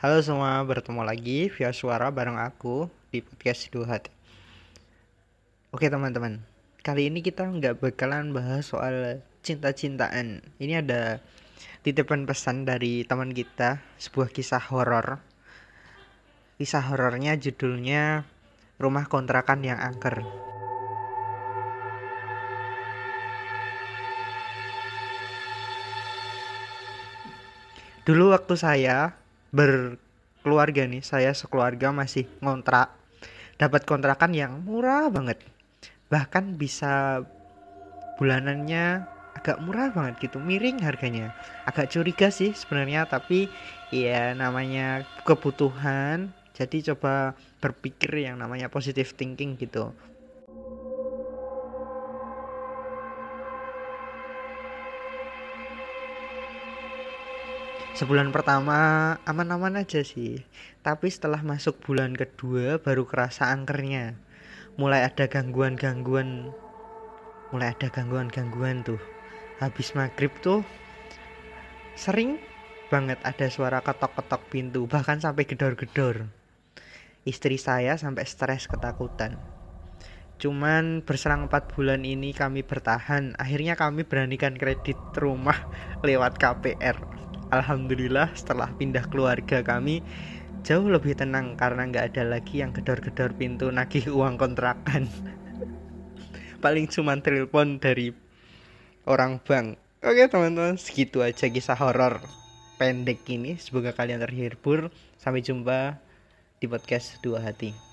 Halo semua, bertemu lagi via suara bareng aku di podcast Dua. Oke teman-teman, kali ini kita nggak bakalan bahas soal cinta-cintaan. Ini ada titipan pesan dari teman kita, sebuah kisah horor. Kisah horornya judulnya Rumah Kontrakan yang Angker. Dulu waktu saya berkeluarga nih, saya sekeluarga masih ngontrak, dapat kontrakan yang murah banget. Bahkan bisa bulanannya agak murah banget gitu, miring harganya. Agak curiga sih sebenarnya, tapi ya namanya kebutuhan. Jadi coba berpikir yang namanya positive thinking gitu. Sebulan pertama aman-aman aja sih. Tapi setelah masuk bulan kedua baru kerasa angkernya. Mulai ada gangguan-gangguan mulai ada gangguan-gangguan tuh. Habis maghrib tuh sering banget ada suara ketok-ketok pintu, bahkan sampai gedor-gedor. Istri saya sampai stres ketakutan. Cuman berserang 4 bulan ini kami bertahan. Akhirnya kami beranikan kredit rumah lewat KPR. Alhamdulillah setelah pindah keluarga kami jauh lebih tenang karena nggak ada lagi yang gedor-gedor pintu nagih uang kontrakan. Paling cuma telepon dari orang bank. Oke teman-teman, segitu aja kisah horor pendek ini. Semoga kalian terhibur. Sampai jumpa di podcast Dua Hati.